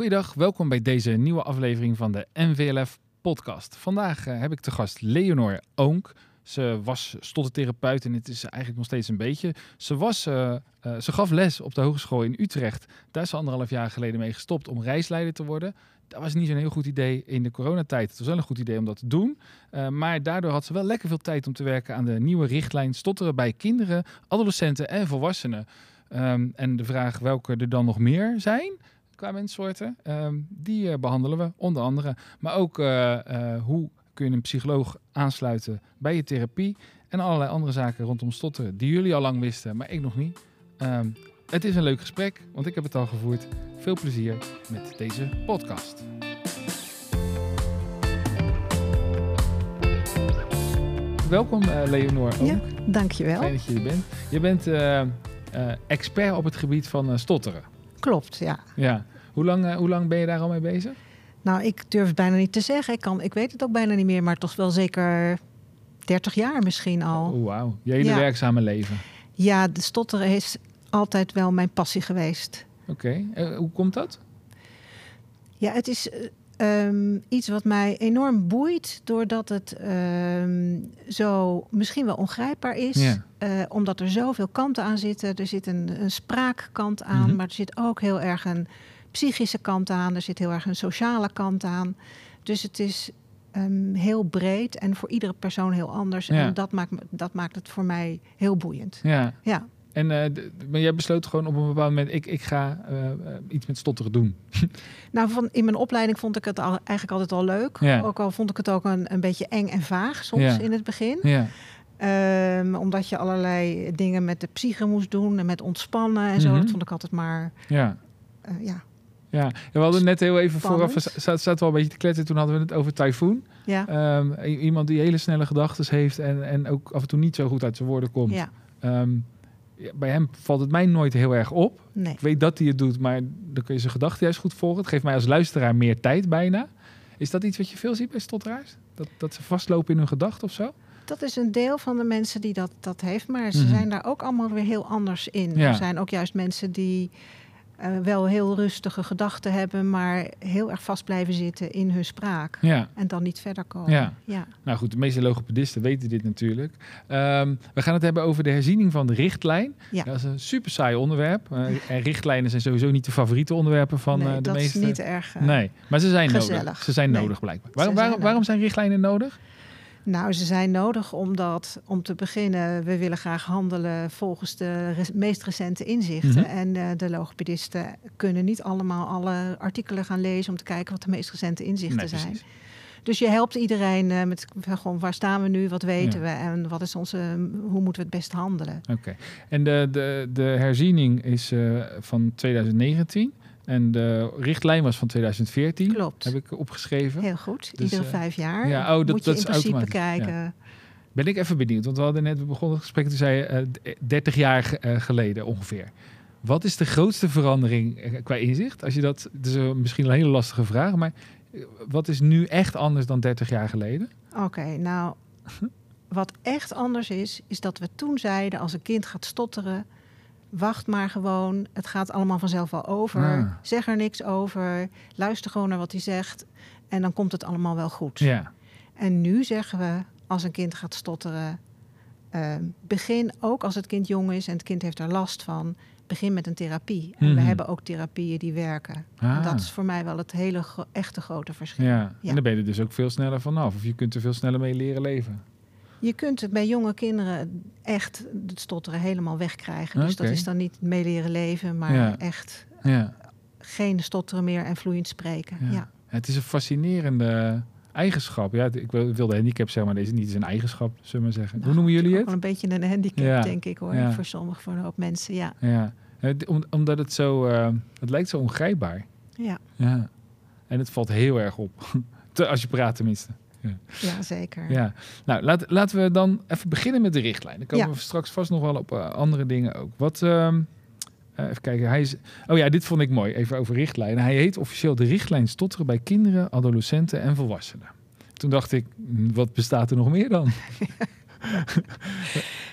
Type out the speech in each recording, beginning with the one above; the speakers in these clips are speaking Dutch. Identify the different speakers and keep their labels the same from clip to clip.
Speaker 1: Goeiedag, welkom bij deze nieuwe aflevering van de NVLF podcast. Vandaag eh, heb ik te gast Leonor Oonk. Ze was stottertherapeut en het is eigenlijk nog steeds een beetje. Ze, was, eh, eh, ze gaf les op de hogeschool in Utrecht. Daar is ze anderhalf jaar geleden mee gestopt om reisleider te worden. Dat was niet zo'n heel goed idee in de coronatijd. Het was wel een goed idee om dat te doen. Maar daardoor had ze wel lekker veel tijd om te werken aan de nieuwe richtlijn stotteren bij kinderen, adolescenten en volwassenen. Ehm, en de vraag welke er dan nog meer zijn qua menssoorten, ehm, die eh, behandelen we onder andere. Maar ook eh, eh, hoe kun je een psycholoog aansluiten bij je therapie en allerlei andere zaken rondom stotteren die jullie al lang wisten, maar ik nog niet. Ehm, het is een leuk gesprek, want ik heb het al gevoerd. Veel plezier met deze podcast. Welkom Leonor ook.
Speaker 2: Ja, dankjewel.
Speaker 1: Fijn dat je er bent. Je bent expert op het gebied van stotteren.
Speaker 2: Klopt, ja.
Speaker 1: Ja. Hoe lang, eh, hoe lang ben je daar al mee bezig?
Speaker 2: Nou, ik durf het bijna niet te zeggen. Ik, kan, ik weet het ook bijna niet meer, maar toch wel zeker 30 jaar misschien al.
Speaker 1: Oh, wauw. Je hele
Speaker 2: Ja.
Speaker 1: werkzame leven.
Speaker 2: Ja, de stotteren is altijd wel mijn passie geweest.
Speaker 1: Oké. Eh, hoe komt dat?
Speaker 2: Ja, het is eh, ehm, iets wat mij enorm boeit, doordat het ehm, zo misschien wel ongrijpbaar is.
Speaker 1: Ja.
Speaker 2: Eh, omdat er zoveel kanten aan zitten. Er zit een, een spraakkant aan,
Speaker 1: Mhm.
Speaker 2: maar er zit ook heel erg een psychische kant aan. Er zit heel erg een sociale kant aan. Dus het is ehm, heel breed en voor iedere persoon heel anders.
Speaker 1: Ja.
Speaker 2: En dat maakt, dat maakt het voor mij heel boeiend.
Speaker 1: Ja.
Speaker 2: Ja,
Speaker 1: En eh, maar jij besloot gewoon op een bepaald moment, ik, ik ga eh, eh, iets met stotteren doen.
Speaker 2: nou van, in mijn opleiding vond ik het al, eigenlijk altijd al leuk.
Speaker 1: Ja.
Speaker 2: Ook al vond ik het ook een, een beetje eng en vaag soms
Speaker 1: Ja.
Speaker 2: in het begin.
Speaker 1: Ja.
Speaker 2: Ehm, omdat je allerlei dingen met de psyche moest doen en met ontspannen en zo.
Speaker 1: Mhm.
Speaker 2: Dat vond ik altijd maar,
Speaker 1: Ja.
Speaker 2: ja.
Speaker 1: Ja. We hadden net heel even
Speaker 2: Spannend.
Speaker 1: vooraf, zaten wel een beetje te kletsen, toen hadden we het over Typhoon.
Speaker 2: Ja,
Speaker 1: Ehm, iemand die hele snelle gedachten heeft en, en ook af en toe niet zo goed uit zijn woorden komt.
Speaker 2: ja,
Speaker 1: Ehm, bij hem valt het mij nooit heel erg op.
Speaker 2: nee.
Speaker 1: Ik weet dat hij het doet, maar dan kun je zijn gedachten juist goed volgen. Het geeft mij als luisteraar meer tijd bijna. Is dat iets wat je veel ziet bij stotteraars? Dat, dat ze vastlopen in hun gedachten of zo?
Speaker 2: Dat is een deel van de mensen die dat, dat heeft, maar ze
Speaker 1: Mhm.
Speaker 2: zijn daar ook allemaal weer heel anders in.
Speaker 1: Ja.
Speaker 2: Er zijn ook juist mensen die eh, wel heel rustige gedachten hebben, maar heel erg vast blijven zitten in hun spraak.
Speaker 1: Ja.
Speaker 2: En dan niet verder komen.
Speaker 1: Ja.
Speaker 2: ja.
Speaker 1: Nou goed, de meeste logopedisten weten dit natuurlijk. Ehm, we gaan het hebben over de herziening van de richtlijn.
Speaker 2: Ja.
Speaker 1: Dat is een super saai onderwerp. Eh, en richtlijnen zijn sowieso niet de favoriete onderwerpen van
Speaker 2: nee,
Speaker 1: eh, de
Speaker 2: dat
Speaker 1: meeste.
Speaker 2: is niet erg.
Speaker 1: nee, maar ze zijn nodig. Ze zijn
Speaker 2: Nee.
Speaker 1: nodig blijkbaar. Waarom, waarom, zijn richtlijnen nodig?
Speaker 2: Nou, ze zijn nodig omdat, om te beginnen, we willen graag handelen volgens de re- meest recente inzichten.
Speaker 1: Mhm.
Speaker 2: En eh, de logopedisten kunnen niet allemaal alle artikelen gaan lezen om te kijken wat de meest recente inzichten
Speaker 1: Nee,
Speaker 2: zijn.
Speaker 1: precies.
Speaker 2: Dus je helpt iedereen eh, met gewoon, waar staan we nu, wat weten
Speaker 1: Ja.
Speaker 2: we en wat is onze, hoe moeten we het best handelen.
Speaker 1: Oké. En de, de, de herziening is eh, van 2019. En de richtlijn was van 2014.
Speaker 2: Klopt.
Speaker 1: Heb ik opgeschreven.
Speaker 2: Heel goed.
Speaker 1: Dus,
Speaker 2: Iedere
Speaker 1: eh,
Speaker 2: vijf jaar
Speaker 1: ja, oh, dat-
Speaker 2: moet je
Speaker 1: dat
Speaker 2: in principe
Speaker 1: automatisch.
Speaker 2: kijken.
Speaker 1: Ben ik even benieuwd, want we hadden net, begonnen het gesprek, toen zei je eh, d- 30 jaar ge- eh, geleden ongeveer. Wat is de grootste verandering eh, qua inzicht? Als je dat, het is eh, misschien een hele lastige vraag, maar eh, wat is nu echt anders dan 30 jaar geleden?
Speaker 2: Oké, nou, wat echt anders is, is dat we toen zeiden: als een kind gaat stotteren, wacht maar gewoon. Het gaat allemaal vanzelf wel over.
Speaker 1: Ah.
Speaker 2: Zeg er niks over. Luister gewoon naar wat hij zegt. En dan komt het allemaal wel goed.
Speaker 1: Ja,
Speaker 2: En nu zeggen we: als een kind gaat stotteren, ehm, begin ook als het kind jong is en het kind heeft er last van. Begin met een therapie. En we
Speaker 1: Mhm.
Speaker 2: hebben ook therapieën die werken.
Speaker 1: Ah.
Speaker 2: En dat is voor mij wel het hele gro- echte grote verschil.
Speaker 1: ja.
Speaker 2: Ja.
Speaker 1: en dan ben je er dus ook veel sneller vanaf. Of je kunt er veel sneller mee leren leven.
Speaker 2: Je kunt het bij jonge kinderen echt het stotteren helemaal wegkrijgen. Dus dat is dan niet mee leren leven, maar
Speaker 1: Ja.
Speaker 2: echt
Speaker 1: Ja.
Speaker 2: geen stotteren meer en vloeiend spreken.
Speaker 1: Ja. Het is een fascinerende eigenschap. Ja, ik wil, wil de handicap zeggen, maar deze is niet eens een eigenschap, zullen we maar zeggen. Hoe
Speaker 2: Nou,
Speaker 1: noemen jullie het?
Speaker 2: wel een beetje een handicap, denk ik hoor. Voor sommige, voor een hoop mensen, ja.
Speaker 1: Ja, om, omdat het zo, eh, het lijkt zo ongrijpbaar.
Speaker 2: Ja,
Speaker 1: Ja. En het valt heel erg op. Als je praat tenminste.
Speaker 2: Ja zeker.
Speaker 1: Ja. Nou, laat, laten we dan even beginnen met de richtlijn. Dan komen
Speaker 2: Ja.
Speaker 1: we straks vast nog wel op eh, andere dingen ook. Wat, ehm, eh, even kijken. Hij is, oh ja, dit vond ik mooi. Even over richtlijnen. Hij heet officieel de richtlijn stotteren bij kinderen, adolescenten en volwassenen. Toen dacht ik, hm, wat bestaat er nog meer dan?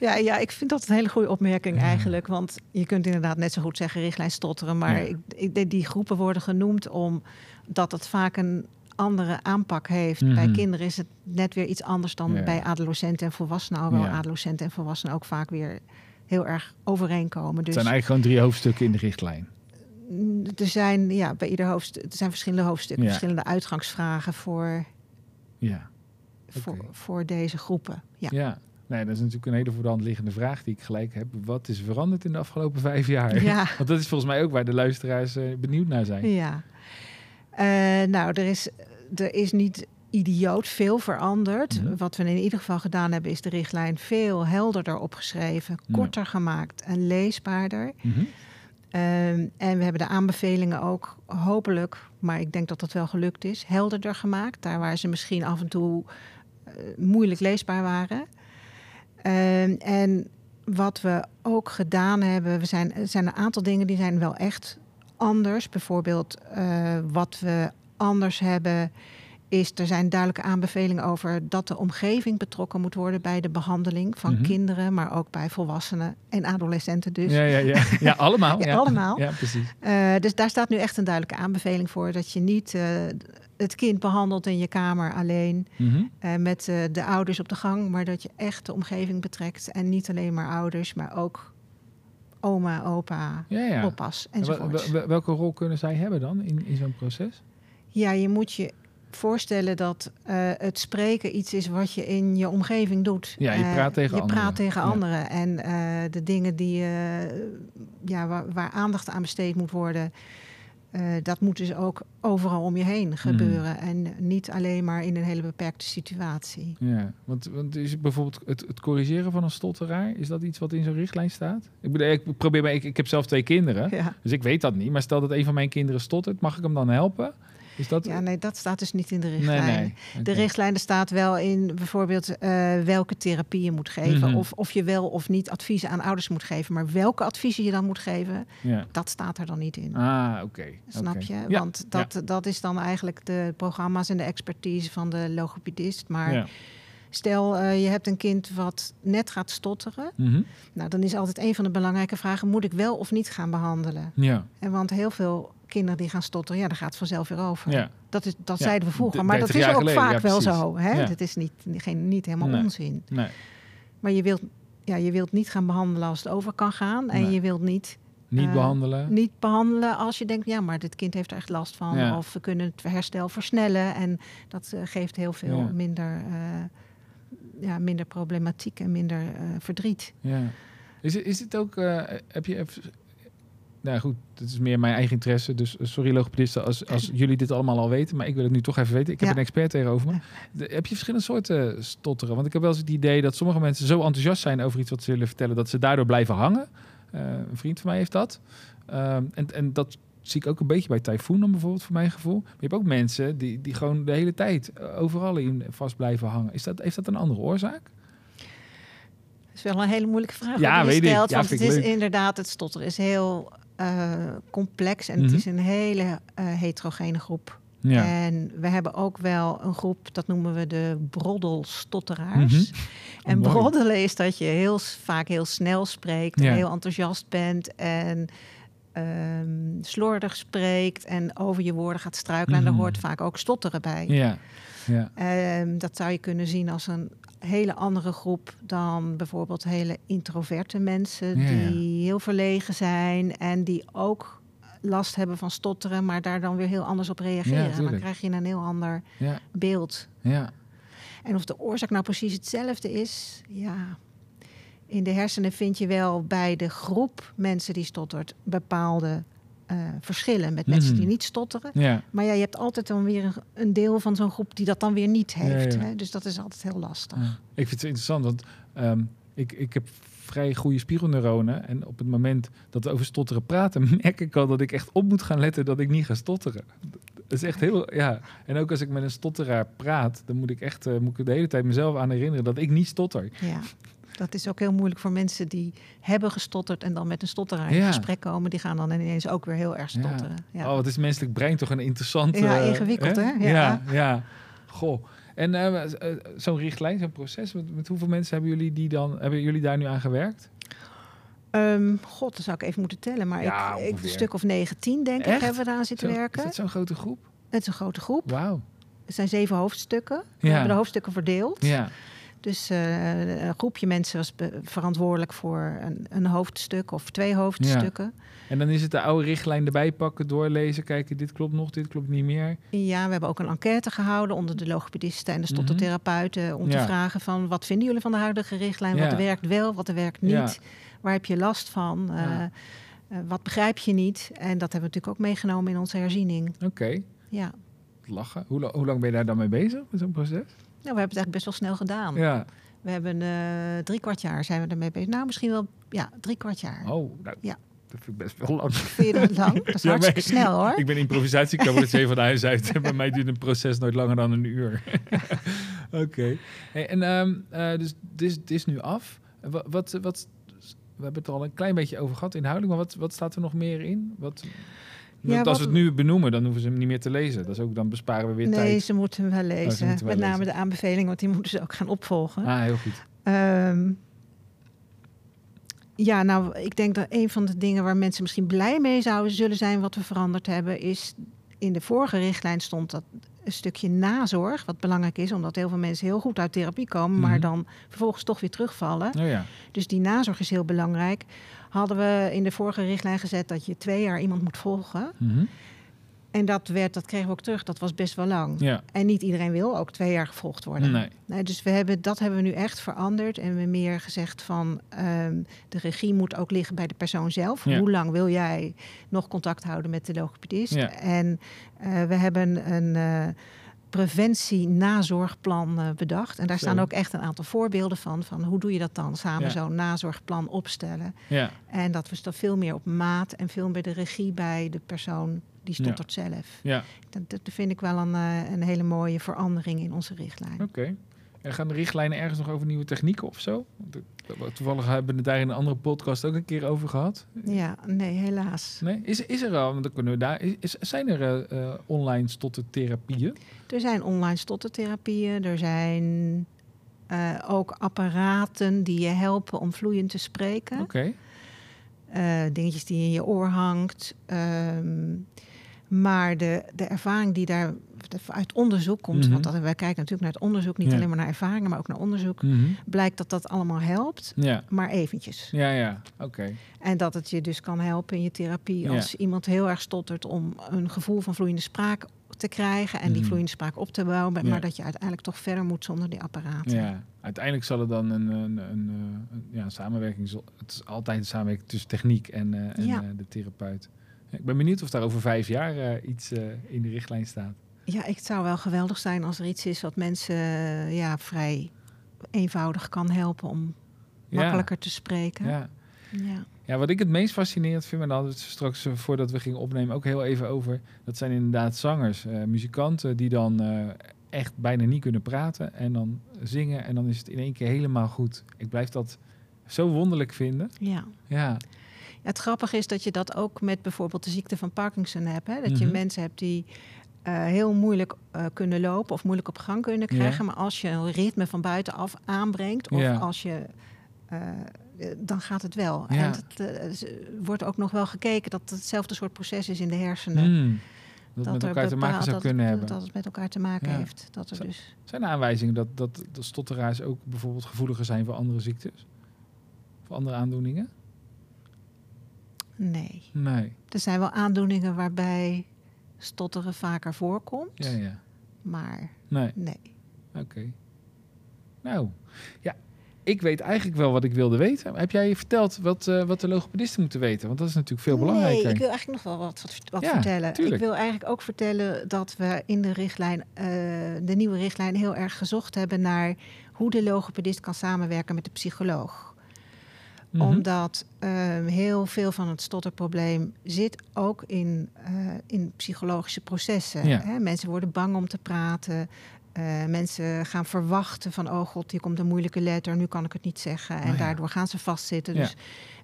Speaker 2: Ja, ja, ik vind dat een hele goede opmerking
Speaker 1: Ja.
Speaker 2: eigenlijk. Want je kunt inderdaad net zo goed zeggen richtlijn stotteren. Maar
Speaker 1: Ja.
Speaker 2: ik, ik, denk die groepen worden genoemd omdat het vaak een andere aanpak heeft. Bij
Speaker 1: Mhm.
Speaker 2: kinderen is het net weer iets anders dan
Speaker 1: Ja.
Speaker 2: bij adolescenten en volwassenen. Alhoewel
Speaker 1: Ja.
Speaker 2: adolescenten en volwassenen ook vaak weer heel erg overeenkomen.
Speaker 1: Het
Speaker 2: Dus
Speaker 1: zijn eigenlijk gewoon drie hoofdstukken in de richtlijn.
Speaker 2: mm, er zijn ja, bij ieder hoofdstuk, er zijn verschillende hoofdstukken,
Speaker 1: Ja.
Speaker 2: verschillende uitgangsvragen voor,
Speaker 1: Ja.
Speaker 2: voor, voor deze groepen. Ja.
Speaker 1: Ja. Nee, dat is natuurlijk een hele voor de hand liggende vraag die ik gelijk heb. Wat is veranderd in de afgelopen vijf jaar?
Speaker 2: Ja.
Speaker 1: Want dat is volgens mij ook waar de luisteraars eh, benieuwd naar zijn.
Speaker 2: Ja. Eh, nou, er is, er is niet idioot veel veranderd.
Speaker 1: Mhm.
Speaker 2: Wat we in ieder geval gedaan hebben, is de richtlijn veel helderder opgeschreven,
Speaker 1: Ja.
Speaker 2: korter gemaakt en leesbaarder.
Speaker 1: Mhm.
Speaker 2: Ehm, en we hebben de aanbevelingen ook hopelijk, maar ik denk dat dat wel gelukt is, helderder gemaakt. Daar waar ze misschien af en toe eh, moeilijk leesbaar waren. Ehm, en wat we ook gedaan hebben, we zijn, er zijn een aantal dingen die zijn wel echt anders. Bijvoorbeeld eh, wat we anders hebben is, er zijn duidelijke aanbevelingen over dat de omgeving betrokken moet worden bij de behandeling van
Speaker 1: Mhm.
Speaker 2: kinderen, maar ook bij volwassenen en adolescenten dus.
Speaker 1: Ja, ja, ja. ja, allemaal.
Speaker 2: Ja,
Speaker 1: ja.
Speaker 2: allemaal.
Speaker 1: Ja, precies.
Speaker 2: Eh, dus daar staat nu echt een duidelijke aanbeveling voor dat je niet eh, het kind behandelt in je kamer alleen eh, met de ouders op de gang, maar dat je echt de omgeving betrekt en niet alleen maar ouders, maar ook oma, opa, oppas enzovoort.
Speaker 1: wel- welke rol kunnen zij hebben dan in, in zo'n proces?
Speaker 2: Ja, je moet je voorstellen dat eh, het spreken iets is wat je in je omgeving doet.
Speaker 1: Ja, je
Speaker 2: Eh,
Speaker 1: praat tegen
Speaker 2: je
Speaker 1: anderen.
Speaker 2: praat tegen
Speaker 1: Ja.
Speaker 2: anderen. En eh, de dingen die, eh, ja, waar, waar aandacht aan besteed moet worden... eh, dat moet dus ook overal om je
Speaker 1: Mhm.
Speaker 2: heen gebeuren. En niet alleen maar in een hele beperkte situatie.
Speaker 1: Ja, want, want is het bijvoorbeeld het, het corrigeren van een stotteraar, is dat iets wat in zo'n richtlijn staat? Ik, bedoel, ik probeer maar, ik, ik heb zelf twee kinderen,
Speaker 2: Ja.
Speaker 1: dus ik weet dat niet. Maar stel dat een van mijn kinderen stottert, mag ik hem dan helpen? Is dat...
Speaker 2: ja, nee, dat staat dus niet in de
Speaker 1: nee,
Speaker 2: richtlijn.
Speaker 1: nee.
Speaker 2: De
Speaker 1: Oké.
Speaker 2: richtlijn er staat wel in bijvoorbeeld eh, welke therapie je moet geven.
Speaker 1: Mhm.
Speaker 2: Of, of je wel of niet adviezen aan ouders moet geven. Maar welke adviezen je dan moet geven,
Speaker 1: Ja.
Speaker 2: dat staat er dan niet in.
Speaker 1: Ah, oké.
Speaker 2: Snap je?
Speaker 1: Ja,
Speaker 2: Want dat, dat is dan eigenlijk de programma's en de expertise van de logopedist. Maar stel, eh, je hebt een kind wat net gaat stotteren.
Speaker 1: Mhm.
Speaker 2: Nou, dan is altijd een van de belangrijke vragen: moet ik wel of niet gaan behandelen?
Speaker 1: ja.
Speaker 2: En want heel veel kinderen die gaan stotteren, ja, daar gaat vanzelf weer over.
Speaker 1: Ja.
Speaker 2: Dat, is, dat
Speaker 1: Ja,
Speaker 2: zeiden we vroeger. Maar dat
Speaker 1: 30
Speaker 2: is ook
Speaker 1: geleden,
Speaker 2: vaak
Speaker 1: ja,
Speaker 2: wel zo. Hè? Dat is niet, geen, niet helemaal
Speaker 1: Nee.
Speaker 2: onzin.
Speaker 1: Nee.
Speaker 2: Maar je wilt, ja, je wilt niet gaan behandelen als het over kan gaan. En
Speaker 1: Nee.
Speaker 2: je wilt niet,
Speaker 1: Niet
Speaker 2: Eh,
Speaker 1: behandelen.
Speaker 2: niet behandelen als je denkt... ja, maar dit kind heeft er echt last van. Of we kunnen het herstel versnellen. En dat eh, geeft heel veel minder, eh, ja, minder problematiek en minder verdriet.
Speaker 1: Ja. Is, het- is het ook, heb je even... Nou goed, het is meer mijn eigen interesse. Dus eh, sorry logopedisten als, als jullie dit allemaal al weten. Maar ik wil het nu toch even weten. Ik heb
Speaker 2: Ja.
Speaker 1: een expert tegenover me. De- heb je verschillende soorten stotteren? Want ik heb wel eens het idee dat sommige mensen zo enthousiast zijn over iets wat ze willen vertellen. Dat ze daardoor blijven hangen. Eh, een vriend van mij heeft dat. Ehm, en, en dat zie ik ook een beetje bij Typhoon dan bijvoorbeeld, voor mijn gevoel. Maar je hebt ook mensen die, die gewoon de hele tijd eh, overal in vast blijven hangen. Is dat, heeft dat een andere oorzaak?
Speaker 2: Dat is wel een hele moeilijke vraag
Speaker 1: Ja,
Speaker 2: wat je
Speaker 1: weet ik. Ja,
Speaker 2: want het is
Speaker 1: leuk.
Speaker 2: inderdaad, het stotteren is heel eh, complex. En het
Speaker 1: Mhm.
Speaker 2: is een hele eh, heterogene groep.
Speaker 1: Ja.
Speaker 2: En we hebben ook wel een groep, dat noemen we de broddelstotteraars.
Speaker 1: Mhm.
Speaker 2: En
Speaker 1: Mooi.
Speaker 2: broddelen is dat je heel vaak heel snel spreekt, en heel enthousiast bent en ehm, slordig spreekt en over je woorden gaat struikelen. En
Speaker 1: Mhm.
Speaker 2: daar hoort vaak ook stotteren bij.
Speaker 1: Ja. Ja.
Speaker 2: Ehm, dat zou je kunnen zien als een hele andere groep dan bijvoorbeeld hele introverte mensen
Speaker 1: Ja, ja.
Speaker 2: die heel verlegen zijn en die ook last hebben van stotteren, maar daar dan weer heel anders op reageren. dan krijg je een heel ander
Speaker 1: Ja.
Speaker 2: beeld.
Speaker 1: Ja.
Speaker 2: En of de oorzaak nou precies hetzelfde is, ja. In de hersenen vind je wel bij de groep mensen die stottert bepaalde eh, verschillen met mensen
Speaker 1: Mhm.
Speaker 2: die niet stotteren.
Speaker 1: Ja.
Speaker 2: Maar ja, je hebt altijd dan weer een, een deel van zo'n groep die dat dan weer niet heeft.
Speaker 1: Ja, ja.
Speaker 2: Hè? Dus dat is altijd heel lastig.
Speaker 1: Ja. Ik vind het interessant, want ehm, ik, ik heb vrij goede spiegelneuronen. En op het moment dat we over stotteren praten, merk ik al dat ik echt op moet gaan letten dat ik niet ga stotteren. Dat is echt heel, ja. En ook als ik met een stotteraar praat, dan moet ik echt, eh, moet ik de hele tijd mezelf aan herinneren dat ik niet stotter.
Speaker 2: Ja. Dat is ook heel moeilijk voor mensen die hebben gestotterd en dan met een stotteraar in gesprek komen. Die gaan dan ineens ook weer heel erg stotteren. Ja.
Speaker 1: Oh, wat is menselijk brein toch een interessant...
Speaker 2: Ja,
Speaker 1: eh,
Speaker 2: ingewikkeld, hè?
Speaker 1: Ja.
Speaker 2: Ja.
Speaker 1: ja, Goh. En eh, eh, zo'n richtlijn, zo'n proces, met, met hoeveel mensen hebben jullie, die dan, hebben jullie daar nu aan gewerkt?
Speaker 2: Ehm, God, dat zou ik even moeten tellen. Maar
Speaker 1: Ja,
Speaker 2: ik, ik, een stuk of 19, denk
Speaker 1: Echt?
Speaker 2: ik, hebben we daaraan zitten
Speaker 1: Zo-
Speaker 2: werken.
Speaker 1: Is dat zo'n grote groep?
Speaker 2: Het is een grote groep.
Speaker 1: Wauw.
Speaker 2: Het zijn zeven hoofdstukken. We hebben de hoofdstukken verdeeld.
Speaker 1: Ja.
Speaker 2: Dus eh, een groepje mensen was verantwoordelijk voor een, een hoofdstuk of twee hoofdstukken.
Speaker 1: En dan is het de oude richtlijn erbij pakken, doorlezen, kijken, dit klopt nog, dit klopt niet meer.
Speaker 2: Ja, we hebben ook een enquête gehouden onder de logopedisten en de stottertherapeuten... om
Speaker 1: Ja.
Speaker 2: te vragen van wat vinden jullie van de huidige richtlijn?
Speaker 1: Ja.
Speaker 2: Wat werkt wel, wat werkt niet?
Speaker 1: Ja.
Speaker 2: Waar heb je last van? Eh,
Speaker 1: Ja.
Speaker 2: eh, wat begrijp je niet? En dat hebben we natuurlijk ook meegenomen in onze herziening.
Speaker 1: Oké,
Speaker 2: Ja.
Speaker 1: lachen. Hoe, hoe lang ben je daar dan mee bezig met zo'n proces?
Speaker 2: Nou, we hebben het eigenlijk best wel snel gedaan.
Speaker 1: Ja.
Speaker 2: We hebben eh, drie kwart jaar zijn we ermee bezig. Nou, misschien wel ja, drie kwart jaar.
Speaker 1: Oh, nou,
Speaker 2: Ja.
Speaker 1: dat vind ik best wel lang.
Speaker 2: Vind je dat lang? Dat is
Speaker 1: Ja,
Speaker 2: hartstikke
Speaker 1: maar-
Speaker 2: snel hoor.
Speaker 1: Ik ben improvisatiecabaretier van huis uit. Bij mij duurt een proces nooit langer dan een uur. Oké. Hey, en ehm, eh, dus het is, het is nu af. Wat, wat, wat, we hebben het er al een klein beetje over gehad inhoudelijk, maar wat, wat staat er nog meer in? Wat,
Speaker 2: Ja,
Speaker 1: want als we het nu benoemen, dan hoeven ze hem niet meer te lezen. Dat is ook, dan besparen we weer
Speaker 2: Nee,
Speaker 1: tijd.
Speaker 2: ze moeten hem wel lezen.
Speaker 1: wel
Speaker 2: Met name
Speaker 1: lezen.
Speaker 2: de aanbevelingen, want die moeten ze ook gaan opvolgen.
Speaker 1: Ah, heel goed.
Speaker 2: Ehm, ja, nou, ik denk dat een van de dingen waar mensen misschien blij mee zouden zullen zijn, wat we veranderd hebben, is in de vorige richtlijn stond dat een stukje nazorg, wat belangrijk is, omdat heel veel mensen heel goed uit therapie komen, maar
Speaker 1: Mhm.
Speaker 2: dan vervolgens toch weer terugvallen.
Speaker 1: Oh ja.
Speaker 2: Dus die nazorg is heel belangrijk. Hadden we in de vorige richtlijn gezet dat je twee jaar iemand moet volgen.
Speaker 1: Mhm.
Speaker 2: En dat, werd, dat kregen we ook terug. Dat was best wel lang.
Speaker 1: Ja.
Speaker 2: En niet iedereen wil ook twee jaar gevolgd worden.
Speaker 1: Nee.
Speaker 2: Nee, dus we hebben, dat hebben we nu echt veranderd. En we hebben meer gezegd van ehm, de regie moet ook liggen bij de persoon zelf.
Speaker 1: Ja.
Speaker 2: Hoe lang wil jij nog contact houden met de logopedist?
Speaker 1: Ja.
Speaker 2: En eh, we hebben een eh, preventie-nazorgplan eh, bedacht. En daar staan ook echt een aantal voorbeelden van. Van hoe doe je dat dan? Samen
Speaker 1: Ja.
Speaker 2: zo'n nazorgplan opstellen.
Speaker 1: Ja.
Speaker 2: En dat we dan veel meer op maat en veel meer de regie bij de persoon die
Speaker 1: Ja.
Speaker 2: stottert zelf.
Speaker 1: Ja.
Speaker 2: Dat, dat vind ik wel een, eh, een hele mooie verandering in onze richtlijn.
Speaker 1: Oké. En gaan de richtlijnen ergens nog over nieuwe technieken of zo? Toevallig hebben we het daar in een andere podcast ook een keer over gehad.
Speaker 2: Ja, nee, helaas.
Speaker 1: Nee? Is, is er al, want dan kunnen we daar, is, zijn er eh, eh, online stottertherapieën?
Speaker 2: Er zijn online stottertherapieën, er zijn ook apparaten die je helpen om vloeiend te spreken.
Speaker 1: Oké.
Speaker 2: Dingetjes die in je oor hangt. Ehm, maar de, de ervaring die daar uit onderzoek komt,
Speaker 1: Mhm.
Speaker 2: want dat, wij kijken natuurlijk naar het onderzoek, niet
Speaker 1: Ja.
Speaker 2: alleen maar naar ervaringen, maar ook naar onderzoek,
Speaker 1: Mhm.
Speaker 2: blijkt dat dat allemaal helpt,
Speaker 1: Ja,
Speaker 2: maar eventjes.
Speaker 1: ja, ja. Oké.
Speaker 2: En dat het je dus kan helpen in je therapie
Speaker 1: Ja.
Speaker 2: als iemand heel erg stottert om een gevoel van vloeiende spraak te krijgen en die
Speaker 1: Mhm.
Speaker 2: vloeiende spraak op te bouwen, maar dat je uiteindelijk toch verder moet zonder die apparaten.
Speaker 1: Ja. Uiteindelijk zal het dan een, een, een, eh, een- ja, samenwerking... Het is altijd een samenwerking tussen techniek en, eh, en eh, de therapeut. Ik ben benieuwd of daar over vijf jaar eh, iets eh, in de richtlijn staat.
Speaker 2: Ja, het zou wel geweldig zijn als er iets is wat mensen eh, ja, vrij eenvoudig kan helpen om
Speaker 1: Ja.
Speaker 2: makkelijker te spreken.
Speaker 1: Ja.
Speaker 2: Ja.
Speaker 1: Ja, wat ik het meest fascinerend vind, maar daar hadden we het straks voordat we gingen opnemen ook heel even over. Dat zijn inderdaad zangers, muzikanten die dan echt bijna niet kunnen praten en dan zingen en dan is het in één keer helemaal goed. Ik blijf dat zo wonderlijk vinden.
Speaker 2: Ja,
Speaker 1: Ja,
Speaker 2: Het grappige is dat je dat ook met bijvoorbeeld de ziekte van Parkinson hebt. Hè? Dat je
Speaker 1: Mhm.
Speaker 2: mensen hebt die eh, heel moeilijk eh, kunnen lopen of moeilijk op gang kunnen krijgen. Maar als je een ritme van buitenaf aanbrengt of als je... eh, dan gaat het wel. En het is- wordt ook nog wel gekeken dat het hetzelfde soort proces is in de hersenen.
Speaker 1: Hmm. dat, het met elkaar te maken zou
Speaker 2: dat,
Speaker 1: kunnen hebben.
Speaker 2: Dat het met elkaar te maken
Speaker 1: Ja.
Speaker 2: heeft. Dat er dus...
Speaker 1: Zijn er aanwijzingen dat, dat de stotteraars ook bijvoorbeeld gevoeliger zijn voor andere ziektes? Voor andere aandoeningen?
Speaker 2: Nee.
Speaker 1: Nee.
Speaker 2: Er zijn wel aandoeningen waarbij stotteren vaker voorkomt.
Speaker 1: Ja, ja.
Speaker 2: Maar
Speaker 1: Nee.
Speaker 2: nee.
Speaker 1: Oké. Nou, ja, ik weet eigenlijk wel wat ik wilde weten. Heb jij je verteld wat, eh, wat de logopedisten moeten weten? Want dat is natuurlijk veel belangrijker.
Speaker 2: Nee, ik wil eigenlijk nog wel wat, wat, wat
Speaker 1: Ja,
Speaker 2: vertellen.
Speaker 1: tuurlijk.
Speaker 2: Ik wil eigenlijk ook vertellen dat we in de richtlijn, eh, de nieuwe richtlijn, heel erg gezocht hebben naar hoe de logopedist kan samenwerken met de psycholoog.
Speaker 1: Mhm.
Speaker 2: Omdat ehm, heel veel van het stotterprobleem zit ook in, eh, in psychologische processen.
Speaker 1: Ja.
Speaker 2: Hè? Mensen worden bang om te praten. Eh, mensen gaan verwachten van, oh god, hier komt een moeilijke letter, nu kan ik het niet zeggen. En
Speaker 1: Oh ja.
Speaker 2: daardoor gaan ze vastzitten.
Speaker 1: Ja.
Speaker 2: Dus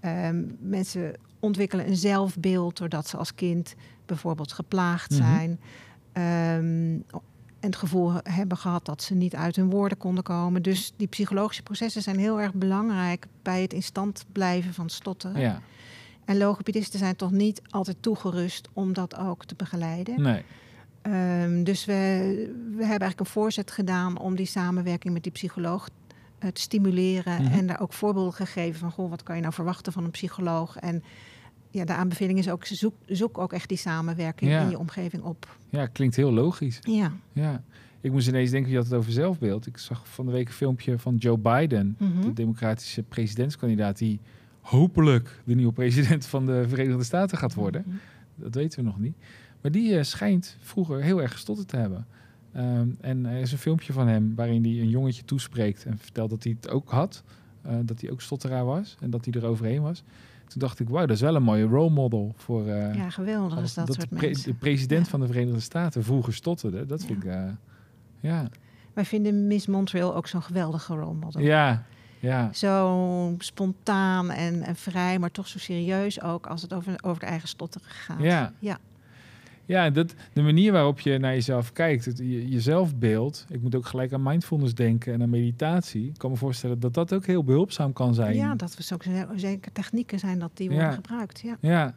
Speaker 2: ehm, mensen ontwikkelen een zelfbeeld doordat ze als kind bijvoorbeeld geplaagd
Speaker 1: Mhm.
Speaker 2: zijn. Ehm, en het gevoel hebben gehad dat ze niet uit hun woorden konden komen. Dus die psychologische processen zijn heel erg belangrijk bij het in stand blijven van stotteren.
Speaker 1: Ja,
Speaker 2: En logopedisten zijn toch niet altijd toegerust om dat ook te begeleiden.
Speaker 1: nee.
Speaker 2: Ehm, dus we, we hebben eigenlijk een voorzet gedaan om die samenwerking met die psycholoog eh, te stimuleren.
Speaker 1: Mhm.
Speaker 2: En daar ook voorbeelden gegeven van, goh, wat kan je nou verwachten van een psycholoog? En ja, de aanbeveling is ook, zoek, zoek ook echt die samenwerking
Speaker 1: Ja.
Speaker 2: in je omgeving op.
Speaker 1: Ja, klinkt heel logisch.
Speaker 2: Ja.
Speaker 1: Ja. Ik moest ineens denken, je had het over zelfbeeld. Ik zag van de week een filmpje van Joe Biden,
Speaker 2: Mhm.
Speaker 1: de democratische presidentskandidaat, die hopelijk de nieuwe president van de Verenigde Staten gaat worden.
Speaker 2: Mhm.
Speaker 1: Dat weten we nog niet. Maar die eh, schijnt vroeger heel erg gestotterd te hebben. Ehm, en er is een filmpje van hem waarin hij een jongetje toespreekt en vertelt dat hij het ook had. eh, dat hij ook stotteraar was en dat hij er overheen was. Toen dacht ik, wauw, dat is wel een mooie role model voor... eh,
Speaker 2: Ja, geweldig is dat,
Speaker 1: de,
Speaker 2: soort
Speaker 1: pre-
Speaker 2: mensen.
Speaker 1: de president
Speaker 2: Ja.
Speaker 1: van de Verenigde Staten vroeger stotterde. Dat
Speaker 2: Ja.
Speaker 1: vind ik... eh, ja.
Speaker 2: Wij vinden Miss Montreal ook zo'n geweldige role model.
Speaker 1: ja, ja,
Speaker 2: Zo spontaan en, en vrij, maar toch zo serieus ook als het over, over de eigen stotteren gaat.
Speaker 1: Ja.
Speaker 2: ja.
Speaker 1: Ja, dat, de manier waarop je naar jezelf kijkt, het, je, jezelfbeeld. Ik moet ook gelijk aan mindfulness denken en aan meditatie. Ik kan me voorstellen dat dat ook heel behulpzaam kan zijn.
Speaker 2: Ja, dat we ook zo- zeker technieken zijn dat die worden
Speaker 1: Ja.
Speaker 2: gebruikt. Ja.
Speaker 1: Ja.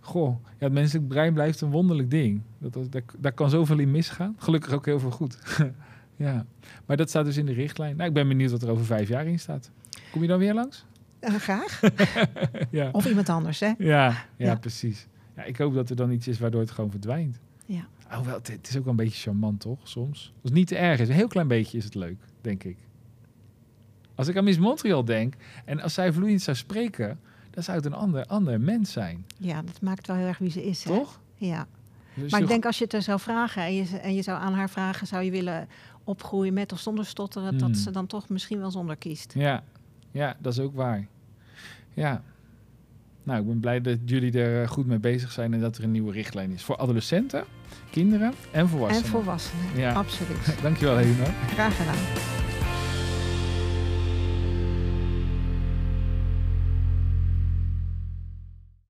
Speaker 1: Goh, ja, het menselijk brein blijft een wonderlijk ding. Dat, dat, daar, daar kan zoveel in misgaan. Gelukkig ook heel veel goed. ja, maar dat staat dus in de richtlijn. Nou, ik ben benieuwd wat er over vijf jaar in staat. Kom je dan weer langs?
Speaker 2: Eh, graag.
Speaker 1: ja.
Speaker 2: Of iemand anders, hè?
Speaker 1: Ja, ja,
Speaker 2: Ja.
Speaker 1: precies. Ja, ik hoop dat er dan iets is waardoor het gewoon verdwijnt.
Speaker 2: Ja.
Speaker 1: Hoewel, het, het is ook wel een beetje charmant, toch? Soms. Als het niet te erg is, een heel klein beetje is het leuk, denk ik. Als ik aan Miss Montreal denk en als zij vloeiend zou spreken, dan zou het een ander, ander mens zijn,
Speaker 2: Ja, dat maakt wel heel erg wie ze is, hè?
Speaker 1: toch?
Speaker 2: Ja.
Speaker 1: Dus
Speaker 2: Maar ik denk als je het er zou vragen en je, en je zou aan haar vragen... zou je willen opgroeien met of zonder stotteren...
Speaker 1: Hmm.
Speaker 2: dat ze dan toch misschien wel zonder kiest.
Speaker 1: Ja, ja, dat is ook waar. Ja. Nou, ik ben blij dat jullie er eh, goed mee bezig zijn en dat er een nieuwe richtlijn is voor adolescenten, kinderen en volwassenen.
Speaker 2: En volwassenen,
Speaker 1: Ja.
Speaker 2: absoluut.
Speaker 1: Dankjewel, Helena.
Speaker 2: Graag gedaan.